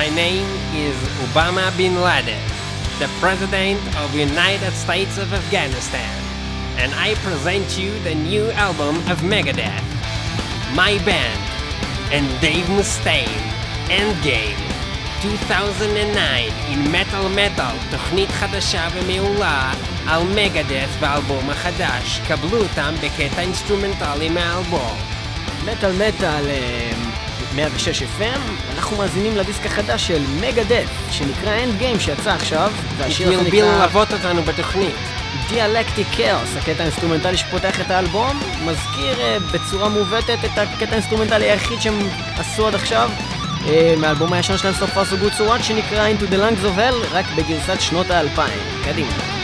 My name is Obama bin Laden, the President of the United States of Afghanistan, and I present you the new album of Megadeth, My Band, and Dave Mustaine, Endgame, 2009, in Metal Metal, תוכנית חדשה ומעולה על מגדף באלבום החדש. קבלו אותם בקטע אינסטרומנטלי מהאלבום. מטאל מטאל 106 FM, אנחנו מאזינים לדיסק החדש של Megadeth, שנקרא Endgame שיצא עכשיו, והשיר הזה נקרא ללוות אותנו בתוכנית. Dialectic Chaos, הקטע האינסטרומנטלי שפותח את האלבום, מזכיר אה, בצורה מעוותת את הקטע האינסטרומנטלי היחיד שהם עשו עד עכשיו, אה, מהאלבום הישן שלהם So Far, So Good... So What, שנקרא Into the Lungs of Hell, רק בגרסת שנות האלפיים. קדימה.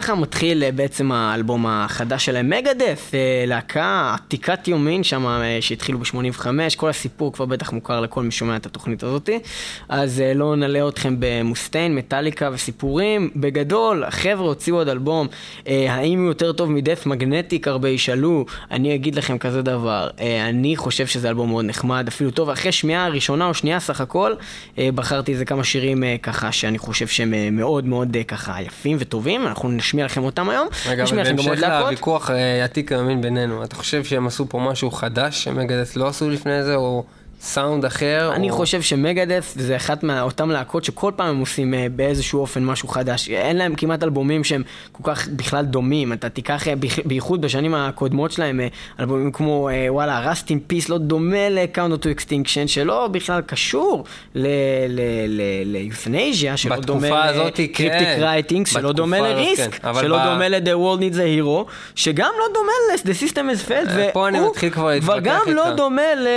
ככה מתחיל אה, בעצם האלבום החדש שלהם, מגדף, אה, להקה עתיקת יומין שם אה, שהתחילו ב-85, כל הסיפור כבר בטח מוכר לכל מי שומע את התוכנית הזאתי. אז לא נלאה אתכם במוסטיין, מטאליקה וסיפורים. בגדול, החבר'ה הוציאו עוד אלבום, האם הוא יותר טוב מדף מגנטיק? הרבה ישאלו. אני אגיד לכם כזה דבר, אני חושב שזה אלבום מאוד נחמד, אפילו טוב, אחרי שמיעה ראשונה או שנייה סך הכל, בחרתי איזה כמה שירים ככה שאני חושב שהם מאוד מאוד ככה יפים וטובים, אנחנו נשמיע לכם אותם היום, רגע, אבל בהמשך. לוויכוח אה, עתיק היומין בינינו, אתה חושב שהם עשו פה משהו חדש שמגדס לא עשו לפני זה, או סאונד אחר? אני או... חושב שמגדף זה אחת מאותן להקות שכל פעם הם עושים אה, באיזשהו אופן משהו חדש. אין להם כמעט אלבומים שהם כל כך בכלל דומים. אתה תיקח, אה, בייחוד בשנים הקודמות שלהם, אה, אלבומים כמו וואלה, רסט אין פיס לא דומה ל-Count to Extinction, שלא בכלל קשור ליות'נזיה, שלא דומה כן. ל Cryptic Writings, שלא בתקופה דומה ל Risk, כן. שלא דומה ל-The World Needs a Hero, שגם לא דומה ל- The System Has Failed, והוא כבר גם לא. דומה ל...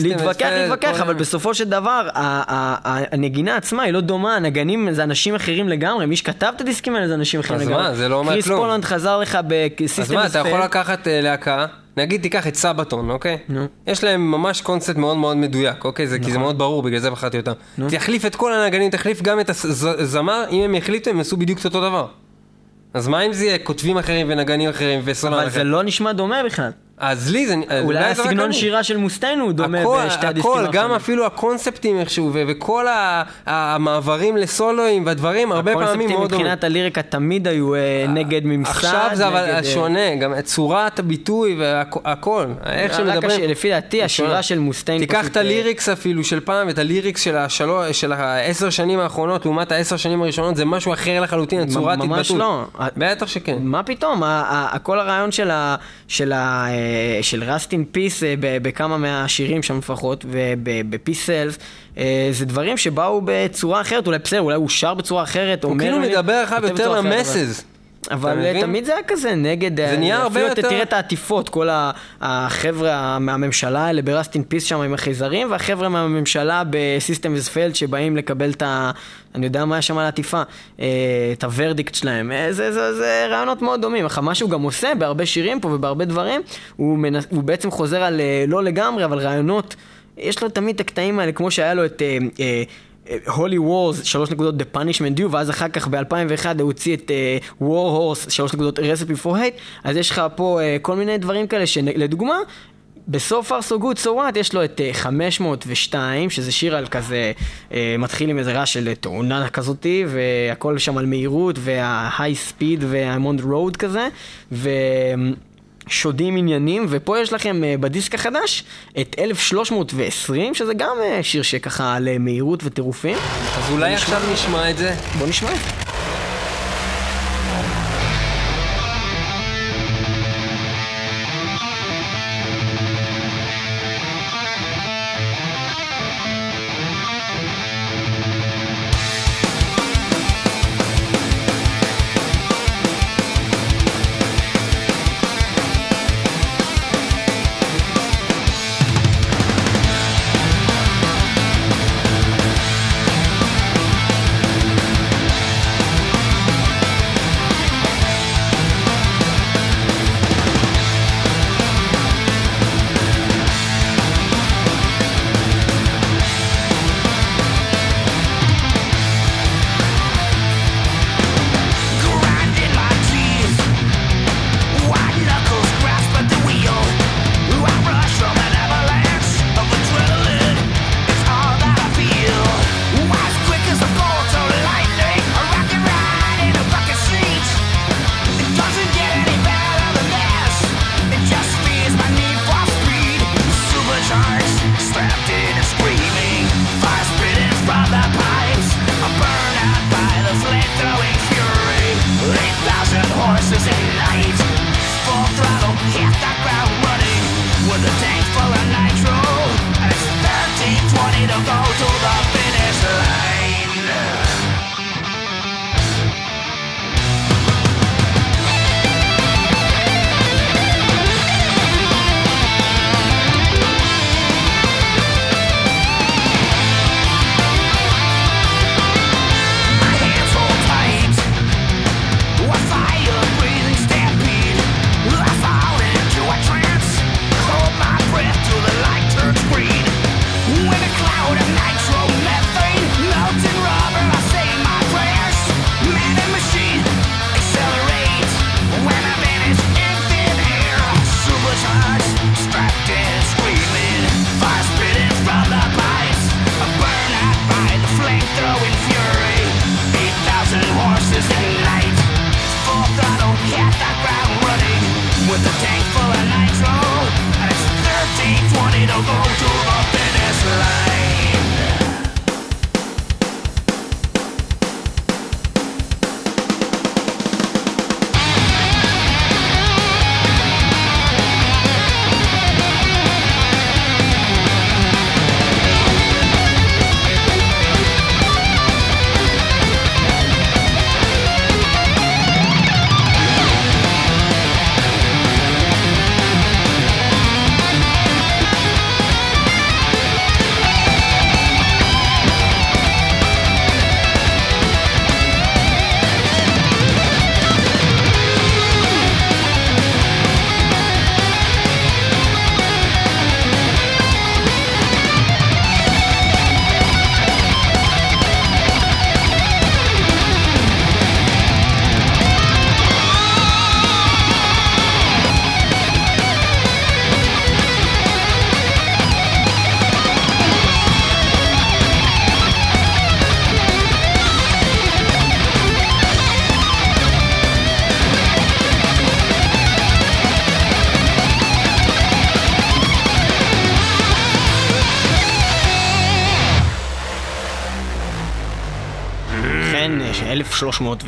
יש להתווכח, להתווכח, אבל בסופו של דבר, הנגינה עצמה היא לא דומה, הנגנים זה אנשים אחרים לגמרי, מי שכתב את הדיסקים האלה זה אנשים אחרים אז לגמרי. מה, זה לא אומר קריס כלום. פולנד חזר לך ב System אז מה, אתה יכול לקחת אה, להקה, נגיד תיקח את Sabaton, אוקיי? נו. יש להם ממש קונספט מאוד מאוד מדויק, אוקיי? זה, כי זה מאוד ברור, בגלל זה בחרתי אותם. תחליף את כל הנגנים, תחליף גם את הזמר, אם הם יחליטו, הם יעשו בדיוק את אותו דבר. אז מה אם זה יהיה כותבים אחרים ונגנים אחרים וסולן אבל אחר? זה לא נשמע דומה בכלל. אז לי זה... אולי הסגנון. שירה של מוסטיין הוא דומה הכל, בשתי הדיסקים הכל, גם האחרונים. אפילו הקונספטים איכשהו, ו- וכל ה- המעברים לסולואים והדברים, הרבה פעמים הקונספטים מאוד דומים. מבחינת הליריקה תמיד היו אה, נגד ממסד. עכשיו זה אבל אה, שונה, גם צורת הביטוי והכל, איך שמדברים. הש- לפי דעתי השירה שונה. של מוסטיין תיקח את אה, הליריקס אפילו של פעם, ואת הליריקס של העשר שנים האחרונות, לעומת העשר שנים הראשונות, זה משהו אחר לחלוטין, צורת התבטאות. ממש לא. בטח שכן. מה פתאום, כל הרעיון של, ה, של, אה, של Rust in Peace אה, בכמה מהשירים שם לפחות, ובפיס סלס, זה דברים שבאו בצורה אחרת, אולי בסדר, אולי הוא שר בצורה אחרת, הוא כאילו מילים, מדבר כותב יותר למסז. אבל אה? תמיד זה היה כזה נגד, אה, נהיה הרבה יותר- תראה את העטיפות, כל החבר'ה מהממשלה האלה ברסטין פיס שם עם החייזרים, והחבר'ה מהממשלה בסיסטם וספלד שבאים לקבל את ה... אני יודע מה היה שם על העטיפה, אה, את הוורדיקט שלהם. אה, זה, זה, זה רעיונות מאוד דומים. אך מה שהוא גם עושה בהרבה שירים פה ובהרבה דברים, הוא, מנס, הוא בעצם חוזר על, אה, לא לגמרי, אבל רעיונות, יש לו תמיד את הקטעים האלה, כמו שהיה לו את... אה, אה, הולי וורס, שלוש נקודות The Punishment Due, ואז אחר כך ב-2001 הוא הוציא את War Horse, שלוש נקודות Recipe for Hate, אז יש לך פה uh, כל מיני דברים כאלה שלדוגמה, בסוף far so good so what? יש לו את uh, 502 שזה שיר על כזה uh, מתחיל עם איזה רעש של תאונה כזאתי והכל שם על מהירות וה-high speed וה-I'm on the road כזה שודים עניינים ופה יש לכם uh, בדיסק החדש את 1320 שזה גם uh, שיר שככה על uh, מהירות וטירופים. אז אולי עכשיו נשמע את זה? בוא נשמע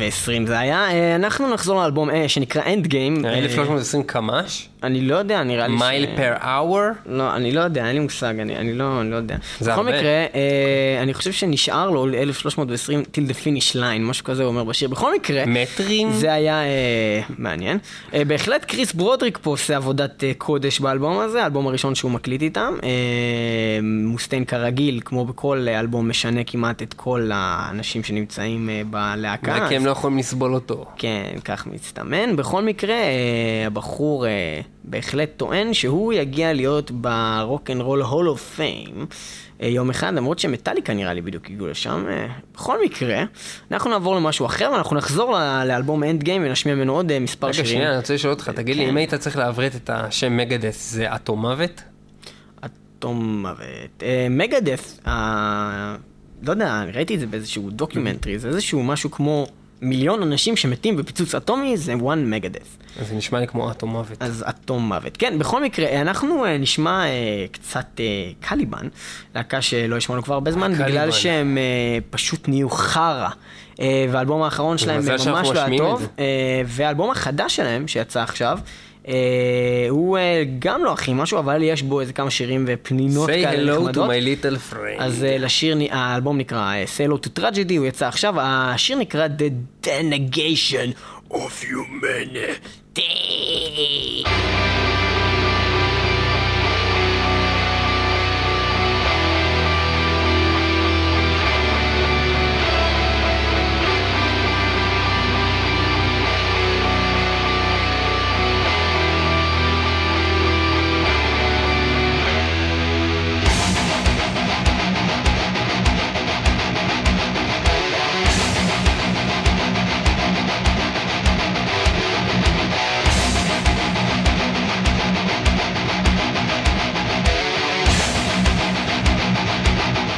1320 זה היה. אה, אנחנו נחזור לאלבום אה, שנקרא Endgame. 1320 קמ"ש? אני לא יודע, נראה לי ש... mile per hour? לא, אני לא יודע, אין לי מושג, אני, אני, לא, אני לא יודע. זה הרבה. בכל מקרה, אה, אני חושב שנשאר לו 1320 till the finish line, משהו כזה הוא אומר בשיר. בכל מקרה... מטרים? זה היה אה, מעניין. אה, בהחלט קריס ברודריק פה עושה עבודת אה, קודש באלבום הזה, האלבום הראשון שהוא מקליט איתם. אה, מוסטיין כרגיל, כמו בכל אלבום, משנה כמעט את כל האנשים שנמצאים אה, בלהקה. כי הם לא יכולים לסבול אותו. כן, כך מסתמן. בכל מקרה, אה, הבחור... אה, בהחלט טוען שהוא יגיע להיות ב Rock and Roll Hall of Fame. יום אחד, למרות שמטאליקה נראה לי בדיוק הגיעו לשם. אה, בכל מקרה, אנחנו נעבור למשהו אחר ואנחנו נחזור לאלבום Endgame ונשמיע ממנו עוד מספר רגע, שירים. שנייה, אני רוצה לשאול אותך, תגיד לי, כן. אם היית צריך לעברת את השם Megadeth, זה אטום מוות? אטום מוות. אה, לא יודע, ראיתי את זה באיזשהו documentary, זה איזשהו משהו כמו מיליון אנשים שמתים בפיצוץ אטומי, זה one megadeath. אז זה נשמע לי כמו אטום מוות. אז אטום מוות. כן, בכל מקרה, אנחנו אה, נשמע אה, קצת אה, קליבן, להקה שלא השמענו כבר הרבה זמן, קליבן. בגלל שהם אה, פשוט נהיו חרא. אה, והאלבום האחרון שלהם ממש לא היה טוב. אה, והאלבום החדש שלהם, שיצא עכשיו, אה, הוא אה, גם לא הכי משהו, אבל יש בו איזה כמה שירים ופנינות Say כאלה hello to נחמדות. my little friend. אז אה, לשיר, האלבום נקרא אה, Say Hello to Tragedy, הוא יצא עכשיו, השיר נקרא The Denegation of Humanity.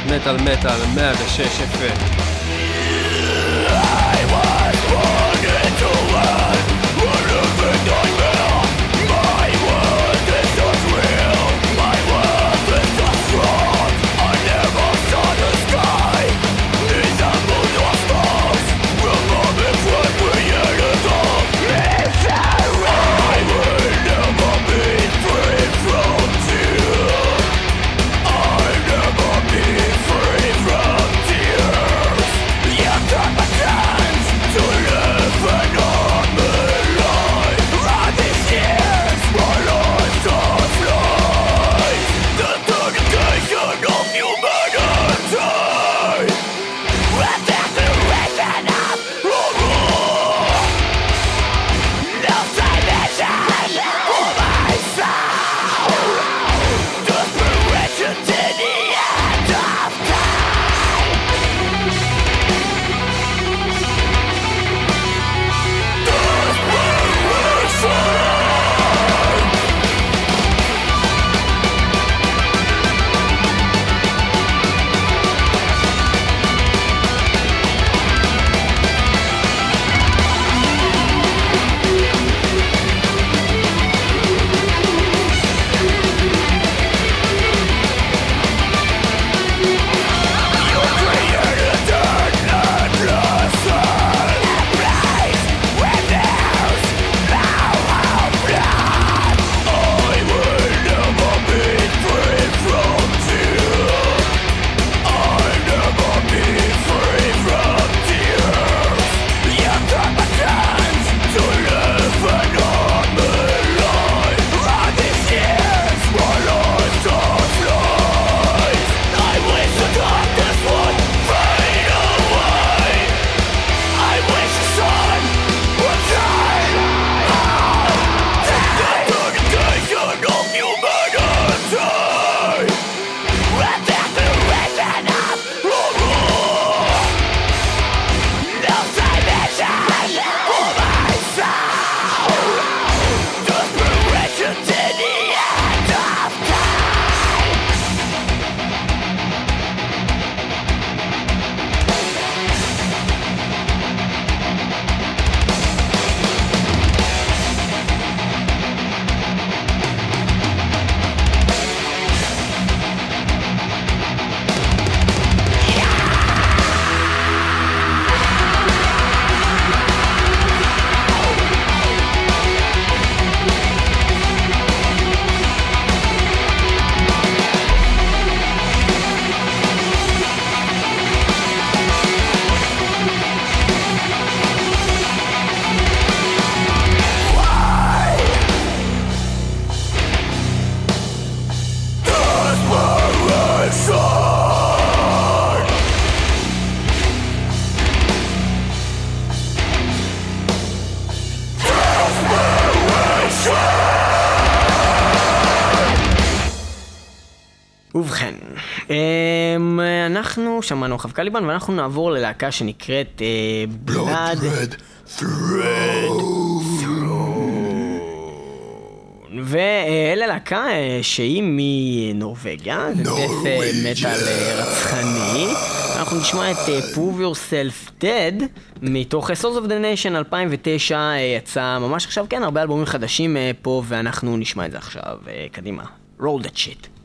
מטאל מטאל 106 FM. שמענו חב קליבן ואנחנו נעבור ללהקה שנקראת בלאד ואלה להקה אה, שהיא מנורבגיה, זה דף מטאל אה, רצחני. אנחנו נשמע את אה, Prove Yourself Dead מתוך Souls of the Nation 2009, יצא ממש עכשיו, כן, הרבה אלבומים חדשים פה ואנחנו נשמע את זה עכשיו. קדימה, roll that shit.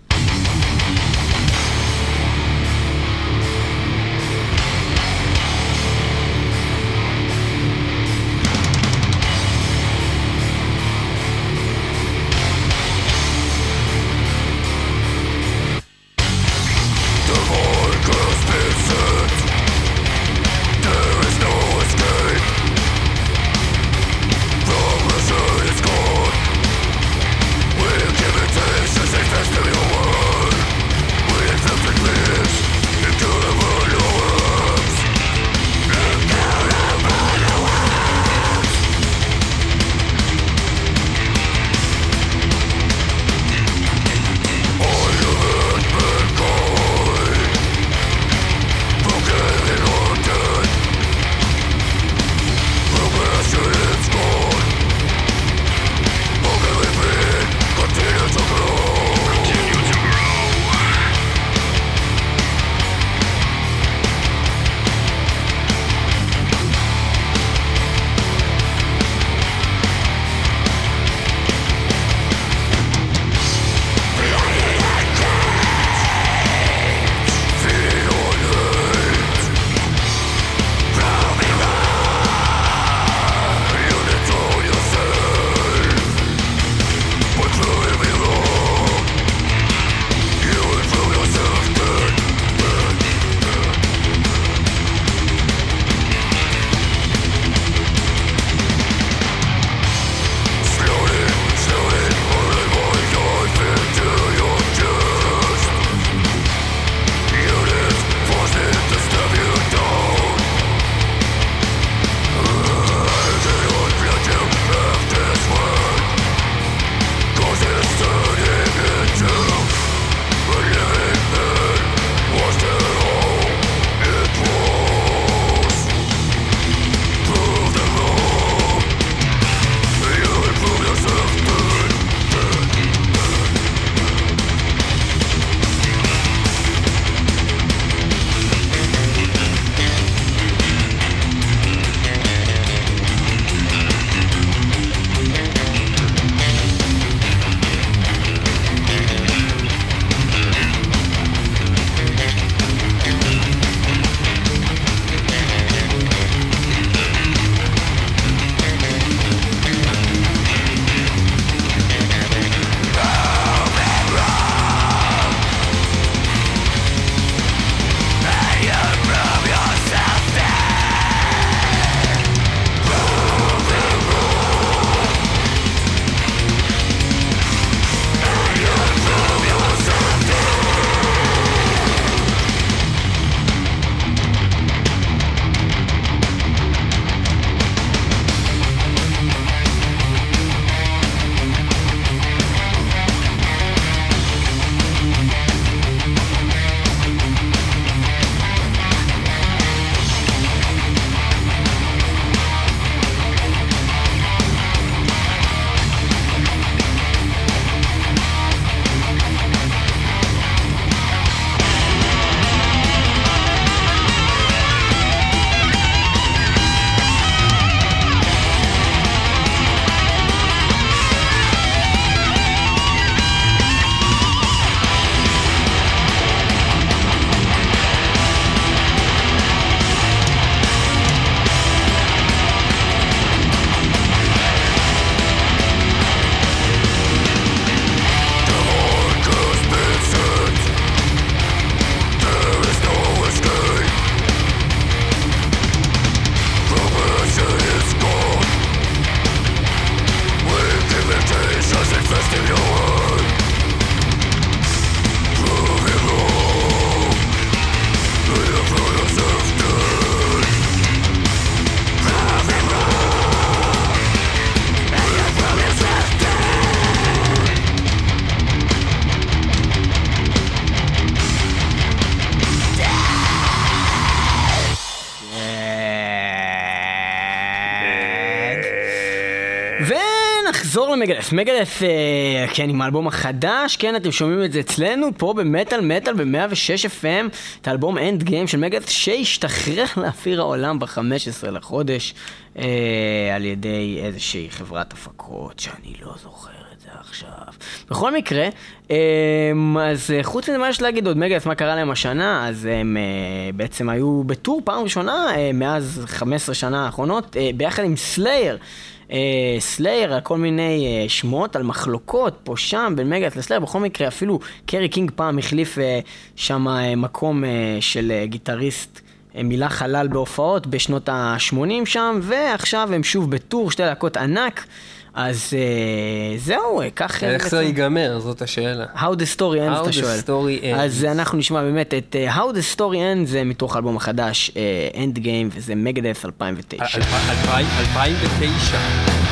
ל Megadeth. Megadeth, אה, כן, עם האלבום החדש, כן, אתם שומעים את זה אצלנו, פה במטאל מטאל ב-106 FM, את האלבום Endgame של Megadeth, שהשתחרר לאוויר העולם ב-15 לחודש, אה, על ידי איזושהי חברת הפקות, שאני לא זוכר את זה עכשיו. בכל מקרה, אה, אז חוץ מזה מה יש להגיד עוד Megadeth, מה קרה להם השנה, אז הם אה, בעצם היו ב tour פעם ראשונה, אה, מאז 15 שנה האחרונות, אה, ביחד עם Slayer. Slayer, על כל מיני אה, שמות, על מחלוקות פה שם בין Megadeth ל Slayer, בכל מקרה אפילו קרי קינג פעם החליף אה, שם אה, מקום אה, של uh, גיטריסט. אה, מילא חלל בהופעות בשנות ה-80 שם, ועכשיו הם שוב ב tour, שתי להקות ענק. אז אה, זהו, כך... איך זה ייגמר? זאת השאלה. How the story ends, אתה שואל. How the story ends. אז אנחנו נשמע באמת את אה, How the story ends, זה מתוך האלבום החדש, אה, End Game, וזה Megadeth 2009. 2009.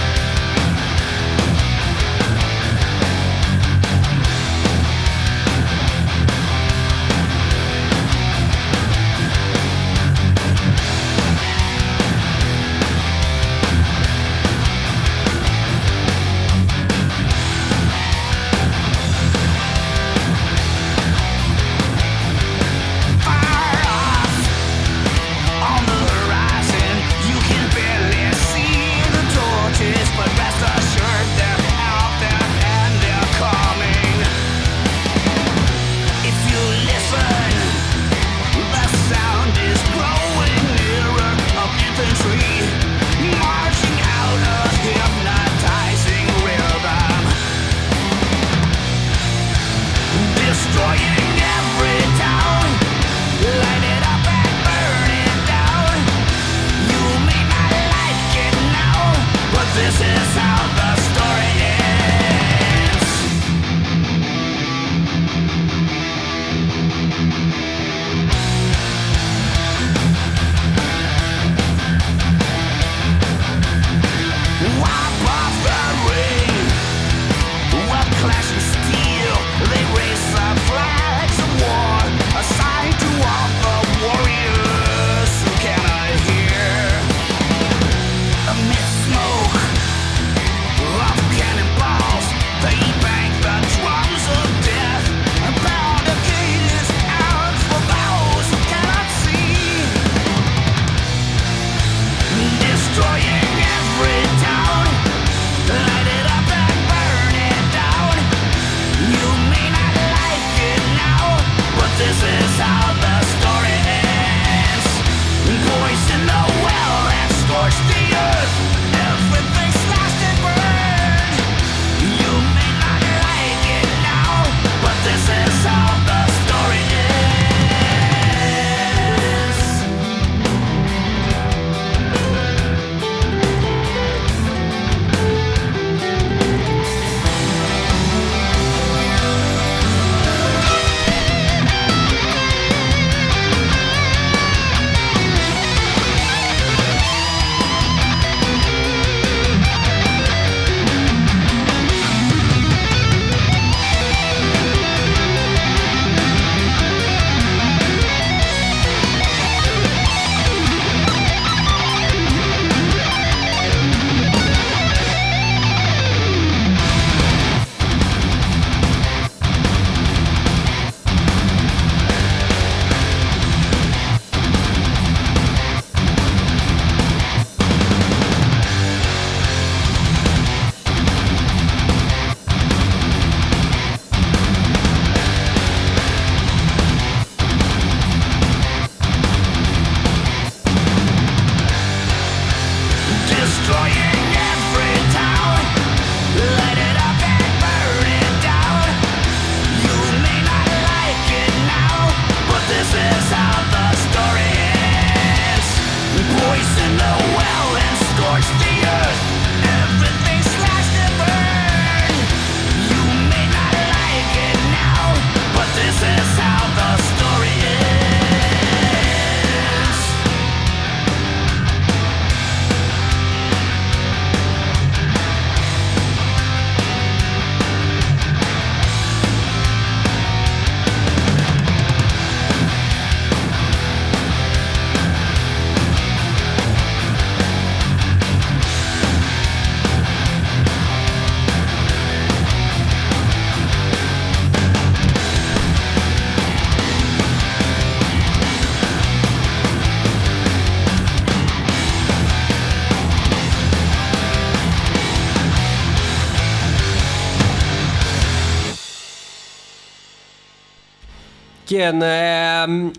כן,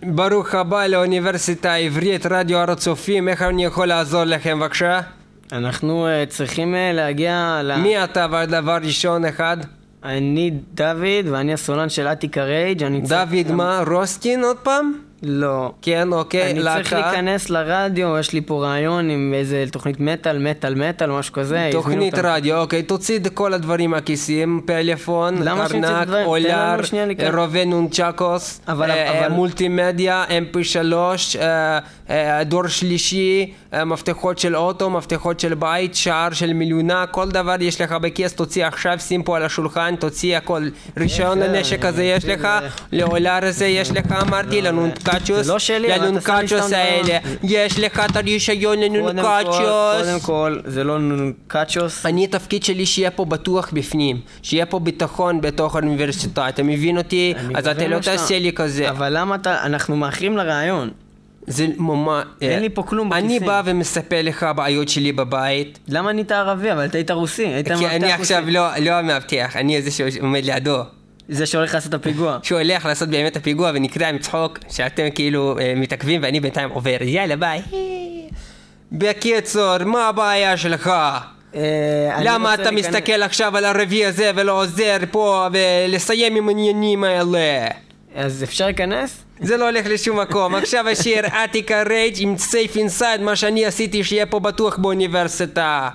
ברוך הבא לאוניברסיטה העברית, רדיו הר הצופים, איך אני יכול לעזור לכם בבקשה? אנחנו אה, צריכים אה, להגיע ל... מי אתה דבר ראשון אחד? אני דוד, ואני הסולן של אתיקה רייג'. דוד מה? רוסקין עוד פעם? לא. כן, אוקיי, אני צריך להקה. להיכנס לרדיו, יש לי פה רעיון עם איזה תוכנית מטאל, מטאל, מטאל, משהו כזה. תוכנית. רדיו, אוקיי, תוציא את כל הדברים מהכיסים, פלאפון? תן אולר. רובה נונצ'קוס, אה, אבל- מולטימדיה, mp3, אה, אה, דור שלישי, אה, מפתחות של אוטו, מפתחות של בית, שער של מיליונה, כל דבר יש לך בכיס, תוציא עכשיו, שים פה על השולחן, תוציא הכל. רישיון לנשק הזה יש לך, לאולר הזה יש לך, אמרתי, לנונקצ'וס, לא אתה שם לי לנונקצ'וס האלה, יש לך את הרישיון לנונקצ'וס. קודם כל, זה לא נונקצ'וס. אני, התפקיד שלי שיהיה פה בטוח בפנים, שיהיה פה ביטחון בתוך האוניברסיטה, אתה מבין אותי? אז אתה לא תעשה לי כזה. אבל למה אתה... אנחנו מאחרים לרעיון. זה ממש... אין לי פה כלום אני בכיסים. בא ומספר לך בעיות שלי בבית, למה נהיית ערבי? אבל אתה היית רוסי. היית כי אני. עכשיו לא לא המאבטח, אני זה שעומד לידו. זה שהולך לעשות את הפיגוע. שהוא הולך לעשות באמת את הפיגוע ונקרע מצחוק שאתם כאילו אה, מתעכבים ואני בינתיים עובר, יאללה ביי. בקיצור, מה הבעיה שלך? אה, אני למה אתה מסתכל עכשיו על הרביעי הזה ולא עוזר פה ולסיים עם העניינים האלה? אז אפשר להיכנס? זה לא הולך לשום מקום. עכשיו השיר אתיקה רייג' עם סייף אינסייד, מה שאני עשיתי שיהיה פה בטוח באוניברסיטה.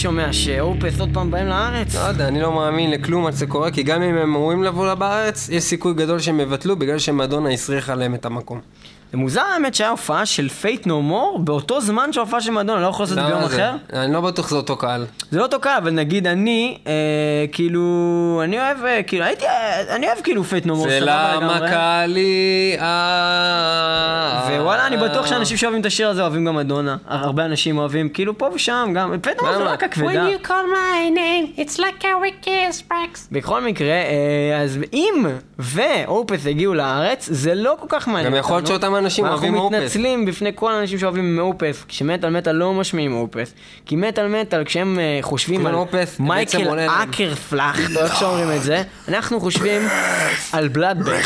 שומע, שאופס עוד פעם באים לארץ? לא יודע, אני לא מאמין לכלום עד שזה קורה, כי גם אם הם אמורים לבוא בארץ, יש סיכוי גדול שהם יבטלו בגלל שמדונה הסריחה להם את המקום. זה מוזר האמת שהיה הופעה של Faith No More באותו זמן שההופעה של מדונה, לא יכול לעשות את זה ביום למה זה? אחר? אני לא בטוח שזה אותו קהל. זה לא אותו קהל, אבל נגיד אני, אה, כאילו, אני אוהב, אה, כאילו, הייתי, אה, אני אוהב כאילו Faith No More, זה סבבה למה לגמרי. קהלי... ווואלה, אני בטוח שאנשים שאוהבים את השיר הזה אוהבים גם מדונה. הרבה אנשים אוהבים, כאילו, פה ושם, גם, Faith No More זה למה? רק הכבדה. When you call my name, it's like a wicked sparks. בכל מקרה, אה, אז אם Opeth הגיעו לארץ, זה לא כל כך מעניין גם יכול להיות אותנו. שאותם אנשים אוהבים ואנחנו Opeth. מתנצלים בפני כל האנשים שאוהבים Opeth, כשמטאל מטאל לא משמיעים Opeth. כי מטאל מטאל, כשהם אה, חושבים על מייקל. אקרפלדט, או איך שאומרים את זה, אנחנו חושבים על Bloodbath,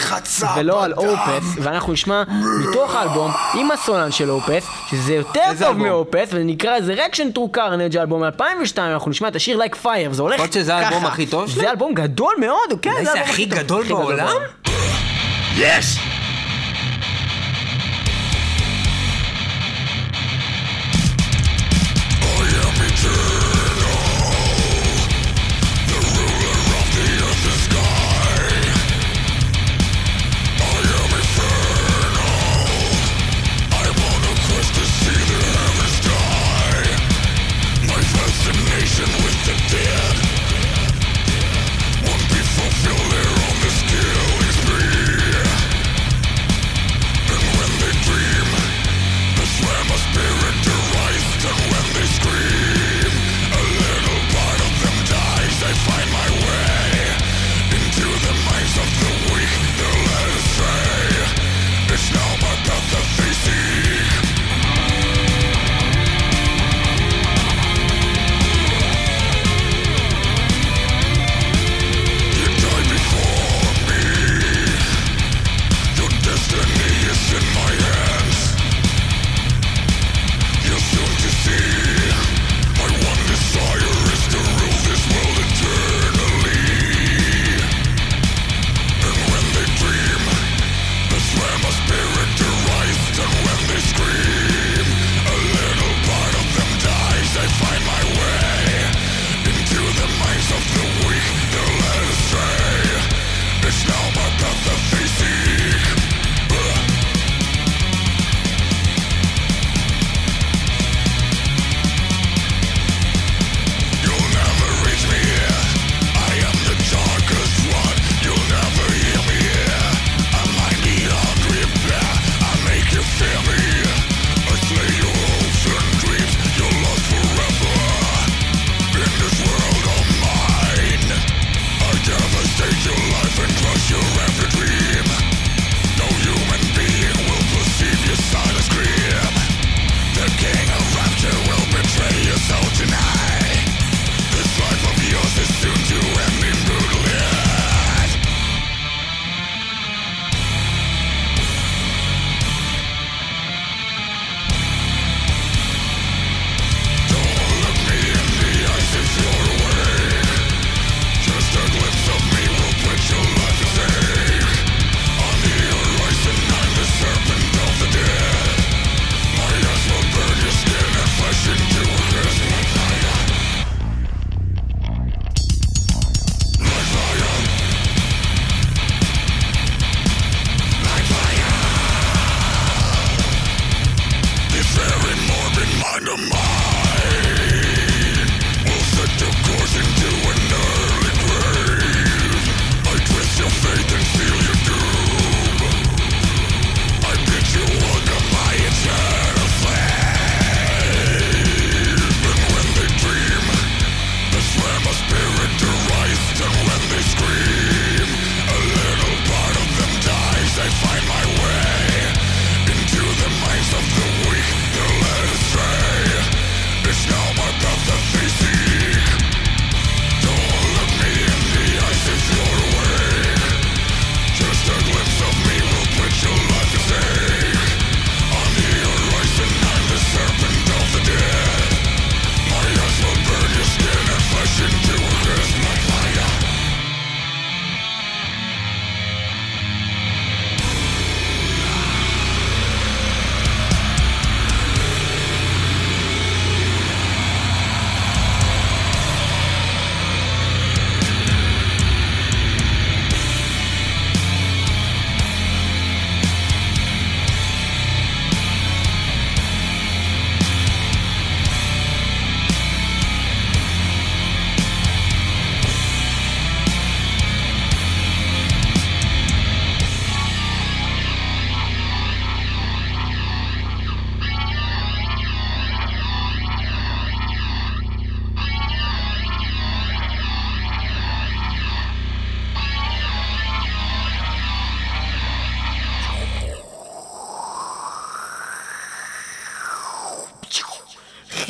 ולא על אופס, ואנחנו נשמע מתוך האלבום עם הסולן של אופס, שזה יותר טוב אלבום? מאופס, ונקרא Reaction to Carnage, האלבום מ-2002, אנחנו נשמע את השיר Like Fire, וזה הולך להיות שזה האלבום ככה. הכי טוב שלהם? זה אלבום גדול מאוד, כן, זה האלבום הכי טוב. גדול הכי גדול בעולם? Yes!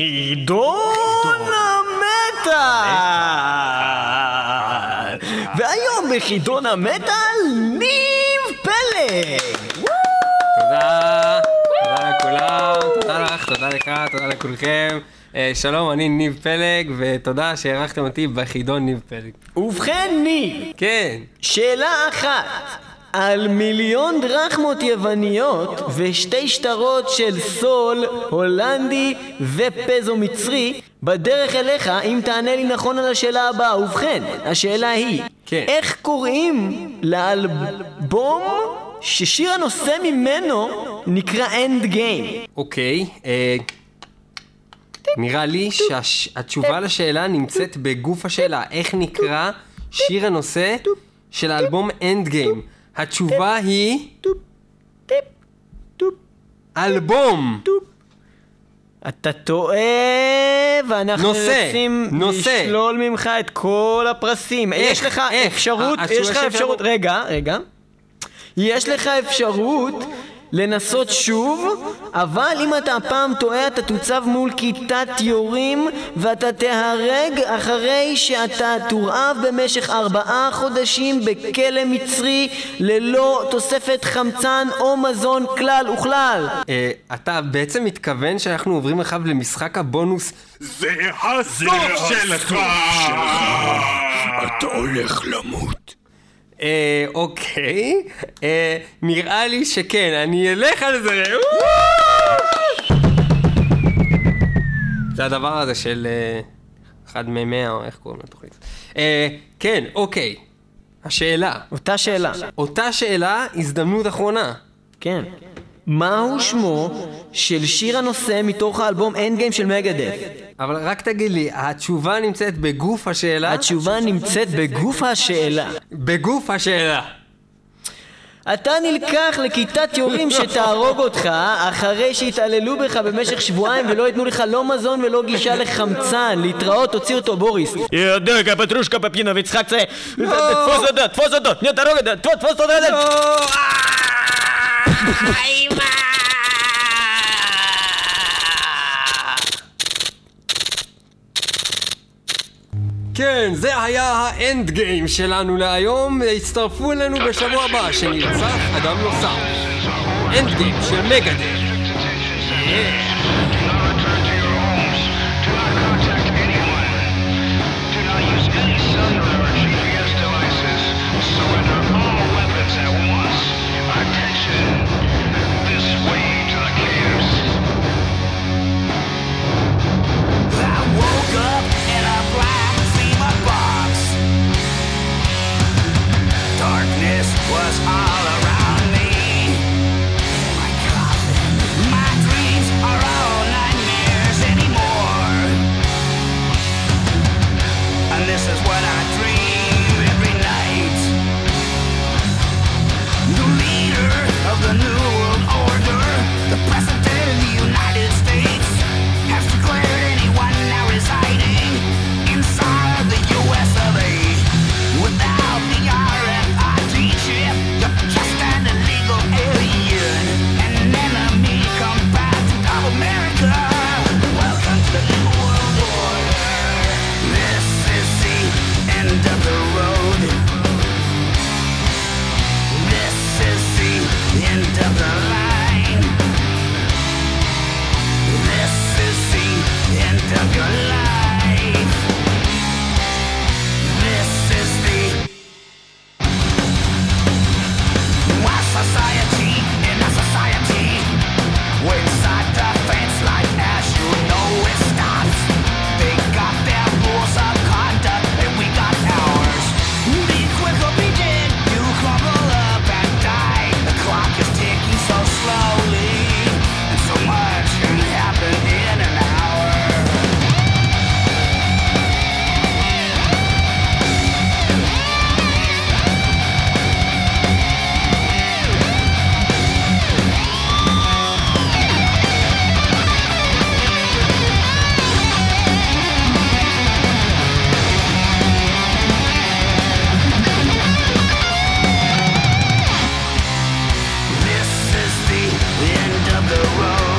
חידון המטאל! והיום בחידון המטאל, ניב פלג! תודה, תודה לכולם, תודה לך, תודה לך, תודה לכולכם. אה, שלום, אני ניב פלג, ותודה שהערכתם אותי בחידון ניב פלג. ובכן, ניב, כן, שאלה אחת. על מיליון דרחמות יווניות ושתי שטרות של סול, הולנדי ופזו מצרי, בדרך אליך אם תענה לי נכון על השאלה הבאה. ובכן, השאלה היא, כן. איך קוראים לאלבום ששיר הנושא ממנו נקרא Endgame? אוקיי. אה, נראה לי שהתשובה לשאלה נמצאת בגוף השאלה. איך נקרא שיר הנושא של האלבום Endgame? התשובה היא אלבום. אתה טועה, ואנחנו נושא, רוצים נושא. לשלול ממך את כל הפרסים. איך, יש לך איך? אפשרות, התשובה יש לך אפשרות, רגע, רגע. יש לך אפשרות לנסות שוב, אבל אם אתה הפעם טועה אתה תוצב מול כיתת יורים ואתה תיהרג אחרי שאתה תורעב במשך ארבעה חודשים בכלא מצרי ללא תוספת חמצן או מזון כלל וכלל. אה, אתה בעצם מתכוון שאנחנו עוברים עכשיו למשחק הבונוס זה הסוף שלך! אתה הולך למות. אה, אוקיי, אה, נראה לי שכן, אני אלך על זה. זה הדבר הזה של אה, אחד ממאה, או איך קוראים לתוכנית. אה, כן, אוקיי. השאלה, אותה שאלה. אותה שאלה, הזדמנות אחרונה. כן. מהו שמו של שיר הנושא מתוך האלבום אנדגיים של מגדף? אבל רק תגיד לי, התשובה נמצאת בגוף השאלה? התשובה נמצאת בגוף השאלה. בגוף השאלה. אתה נלקח לכיתת יורים שתהרוג אותך אחרי שהתעללו בך במשך שבועיים ולא ייתנו לך לא מזון ולא גישה לחמצן. להתראות, תוציא אותו, בוריס. ידקה, פטרושקה, פפינה, ויצחק זה... לא! תפוס אותו, תפוס אותו, תפוס אותו, תפוס אותו, לא! כן, זה היה ה Endgame שלנו להיום. הצטרפו אלינו בשבוע הבא, שנרצח אדם נוסף. Endgame של Megadeth. Darkness road.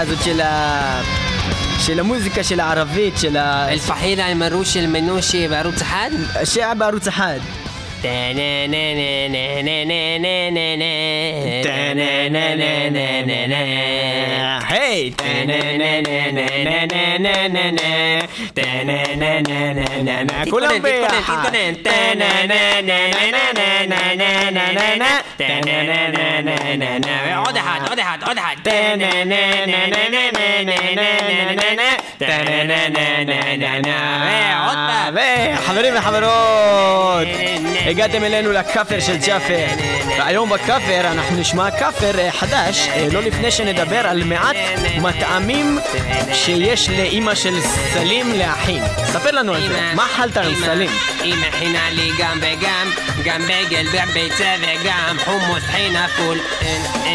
הזאת של ה... של המוזיקה של הערבית, של ה... אל-פחילה אל-מרוש של מנושי בערוץ אחד? שהיה בערוץ אחד. היי! כולם ביחד. וחברים וחברות, הגעתם אלינו לכאפר של ג'אפר והיום בכאפר אנחנו נשמע כאפר אה, חדש אה, לא לפני שנדבר על מעט מטעמים שיש לאימא של סלים להכין ספר לנו על זה, מה אכלת עם סלים? היא מכינה לי גם וגם, גם בגל וביצה וגם חומוס חינה פול.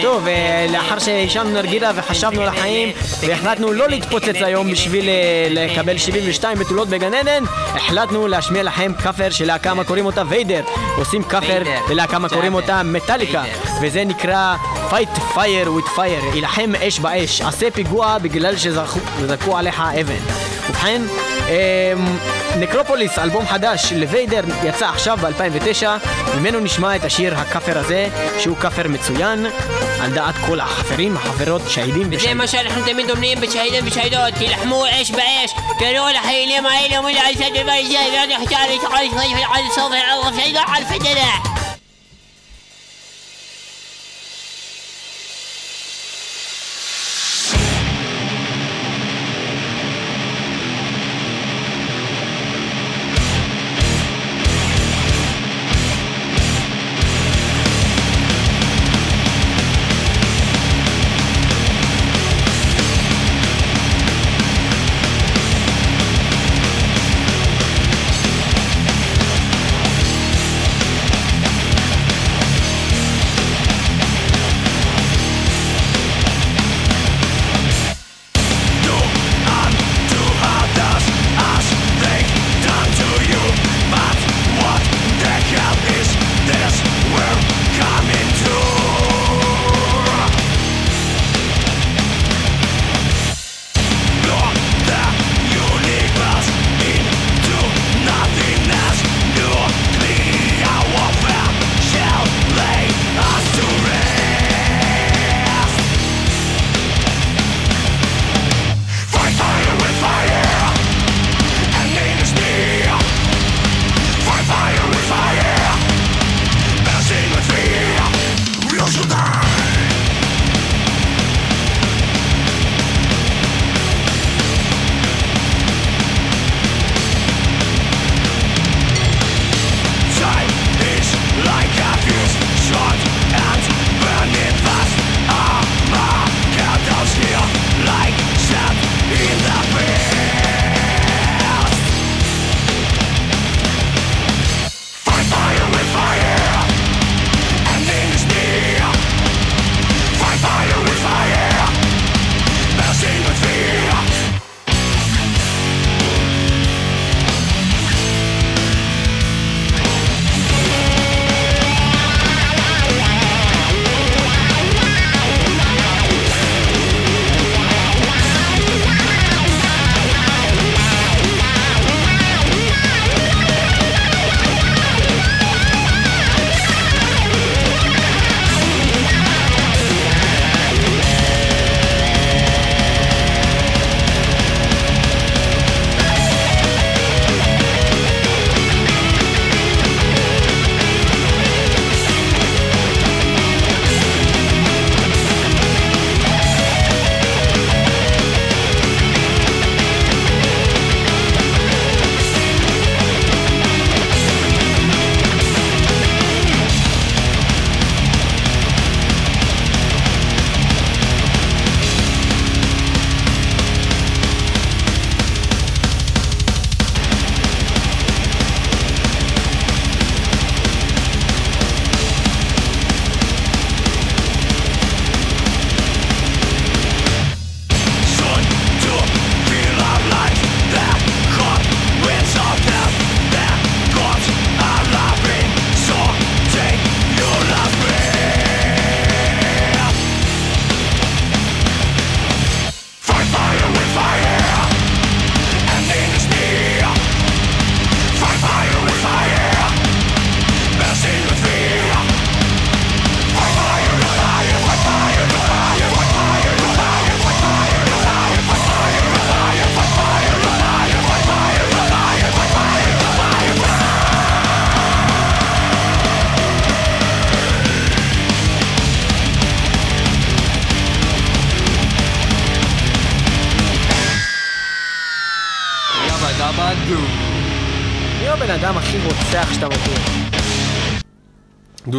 טוב, אה, לאחר שהשענו נרגילה וחשבנו על החיים והחלטנו לא להתפוצץ היום בשביל אה, לקבל 72 בתולות בגן עדן החלטנו להשמיע לכם כאפר של להקה מה קוראים אותה ויידר עושים כאפר ויידר. ללהקה מה קוראים. אותה מטאליקה. וזה נקרא Fight Fire with Fire יילחם אש באש עשה פיגוע בגלל שזרקו עליך אבן ובכן נקרופוליס, אלבום חדש לוויידר, יצא עכשיו ב-2009 ממנו נשמע את השיר הכאפר הזה שהוא כאפר מצוין על דעת כל החברים, החברות, שהידים זה ושהידים מה שאנחנו תמיד אומרים בשהידים ושהידות, תילחמו אש באש, קראו לחיילים האלה לעשות דבר זה, ועוד יחתר לתחול על סוף הערב שהידו על פתנה.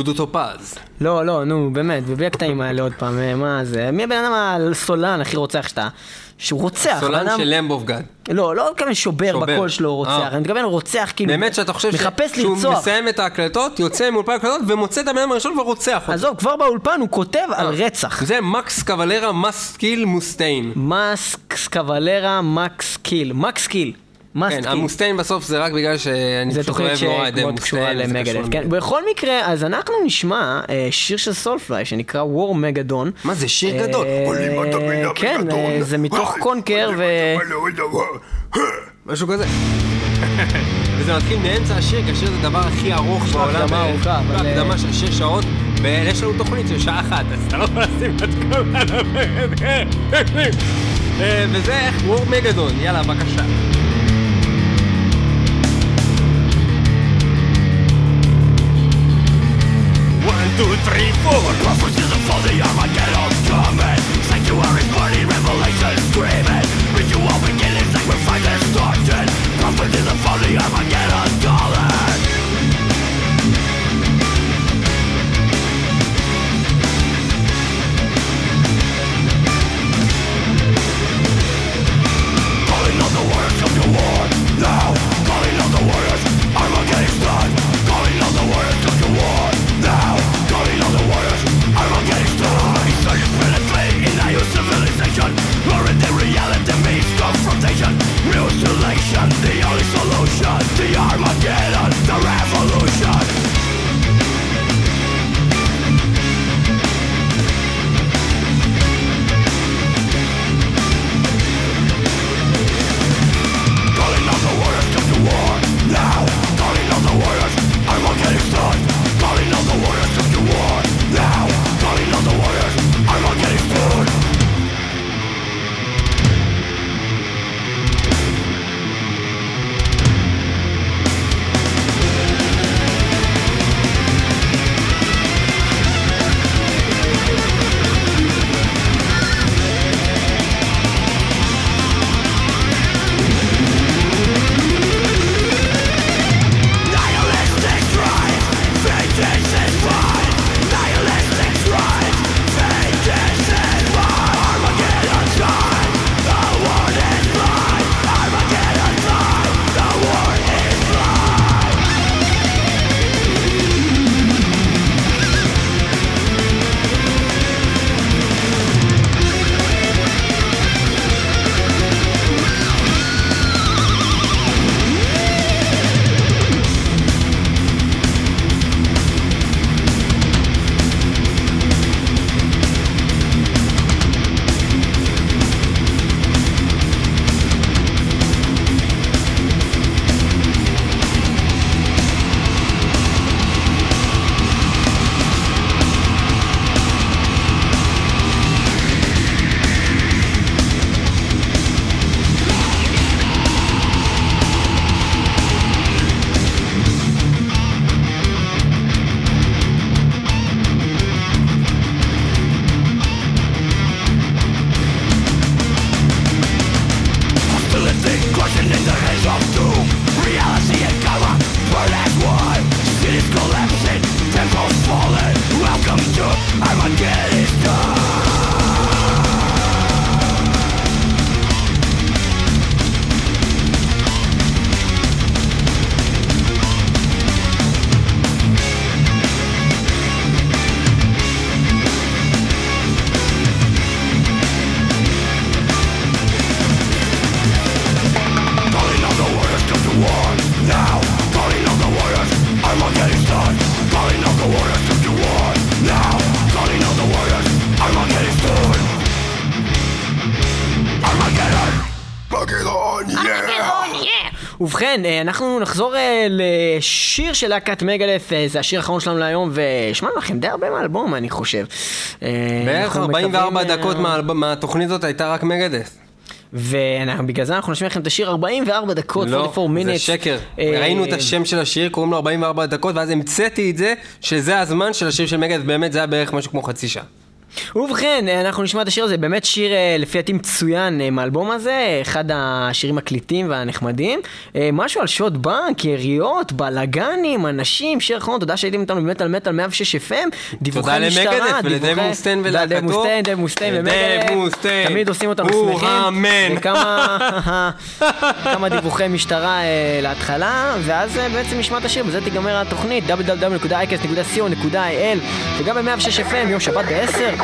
דודו טופז. לא, לא, נו, באמת, ובלי הקטעים האלה עוד פעם, אה, מה זה? מי הבן אדם הסולן הכי רוצח שאתה... שהוא רוצח, סולן של למבוב גד. לא, לא מתכוון שובר שובר. בקול שלו רוצח, אה. אני מתכוון רוצח כאילו... באמת שאתה חושב שהוא. מסיים את ההקלטות, יוצא מאולפן ההקלטות ומוצא את הבן אדם הראשון ורוצח אותו. עזוב, כבר באולפן הוא כותב על אה. רצח. זה מקס קוולרה מסקיל מוסטיין. מקס קוולרה מקס קיל. מקס קיל. כן. המוסטיין בסוף זה רק בגלל שאני פשוט אוהב נורא את מוסטיין, למגדף, כן. בכל מקרה, אז אנחנו נשמע אה, שיר של סולפליי שנקרא War Megadon. מה זה, שיר גדול? אה, כן. אה, זה מתוך קונקר ו... משהו כזה. וזה מתחיל מאמצע השיר, כי השיר זה הדבר הכי ארוך בעולם. הקדמה בערך. ארוכה, אבל, לא, הקדמה של שש שעות, ויש לנו תוכנית של שעה אחת, אז אתה לא יכול לשים את כל הדבר. אה, וזה איך וור מגדון, יאללה, בבקשה. Two, three, four. Prophecies of for the Armageddon coming. Sanctuaries burning, revelations screaming. Ritual beginning, sacrifices starting. Prophecies of for the Armageddon ובכן, אה, אנחנו נחזור אה, לשיר של להקת מגדף, אה, זה השיר האחרון שלנו להיום, והשמענו לכם די הרבה מהאלבום, אני חושב. בערך אנחנו 44 מקווים, אה, דקות מהתוכנית הזאת הייתה רק מגדס. ובגלל זה אנחנו נשמיע לכם את השיר 44 דקות, לא, 44 זה minutes. שקר. אה, ראינו את השם של השיר, קוראים לו 44 דקות, ואז המצאתי את זה, שזה הזמן של השיר של מגדס, באמת זה היה בערך משהו כמו חצי שעה. ובכן, אה, אנחנו נשמע את השיר הזה, באמת שיר אה, לפי דעתי מצוין אה, מהאלבום הזה, אחד השירים הקליטים והנחמדים. משהו על שעות בנק, יריות, בלאגנים, אנשים, שיר אחרון, תודה שהייתם איתנו באמת על מטאל 106 FM, דיווחי תודה משטרה, למגדף ולדב דיווחי- מוסטיין תודה לדב ולהקתו. מוסטיין, דב מוסטיין דב ומגדף, מוסטיין. תמיד עושים אותנו שמחים. וכמה כמה דיווחי משטרה להתחלה, ואז בעצם נשמע את השיר, בזה תיגמר התוכנית, www.icast.co.il וגם ב-106 FM, יום שבת ב-10. אה,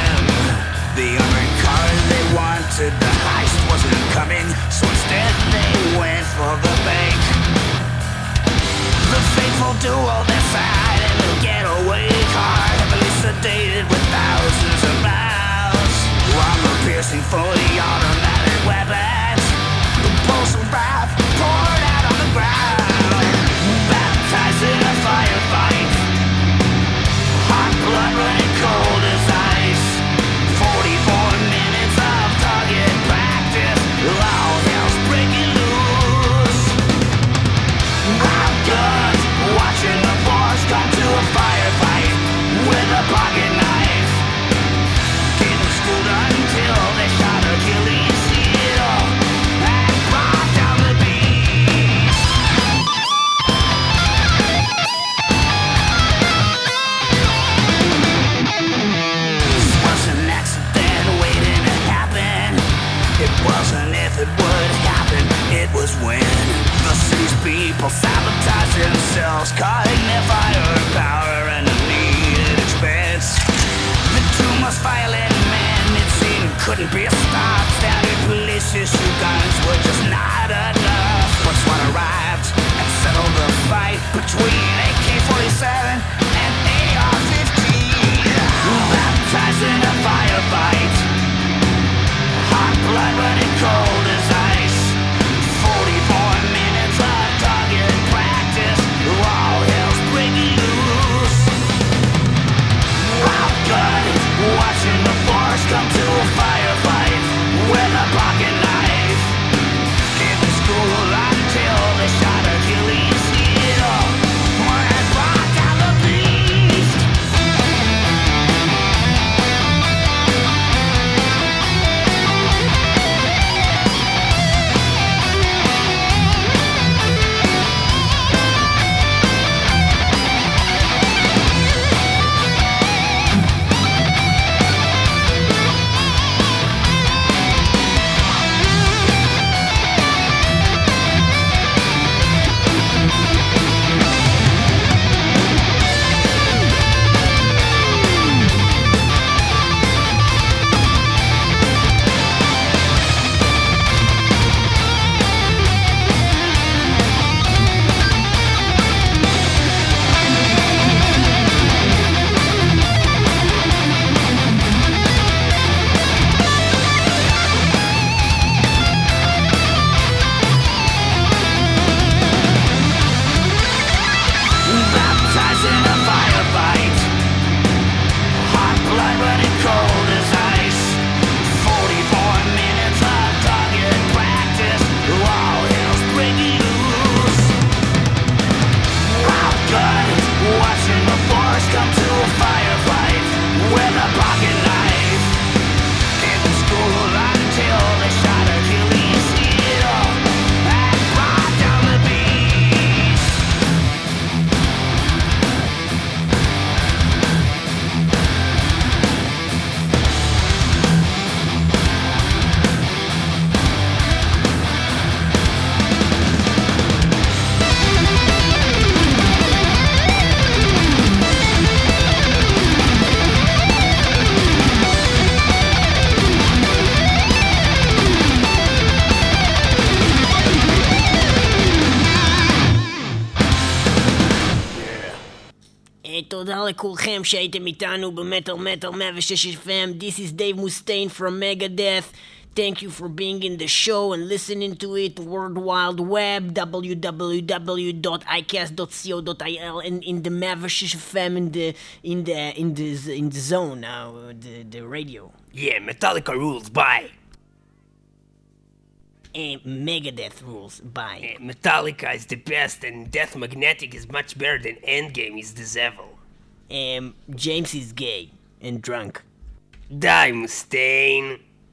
The armored car they wanted, the heist wasn't coming, so instead they went for the bank. The faithful duo decided in a getaway car, heavily sedated with thousands of miles. Armor piercing fully automatic תודה לכולכם שהייתם איתנו במטר מטר 106 FM. This is Dave Mustaine from Megadeth. Thank you for being in the show and listening to it. World Wide Web, www.icast.co.il, and in the 106 FM in the in the in the in the zone now, the the radio. Yeah, Metallica rules, bye. Uh, Megadeth rules. Bye. Eh, Metallica is the best, and Death Magnetic is much better than Endgame is the devil. Um, James is gay and drunk. Die, Mustaine.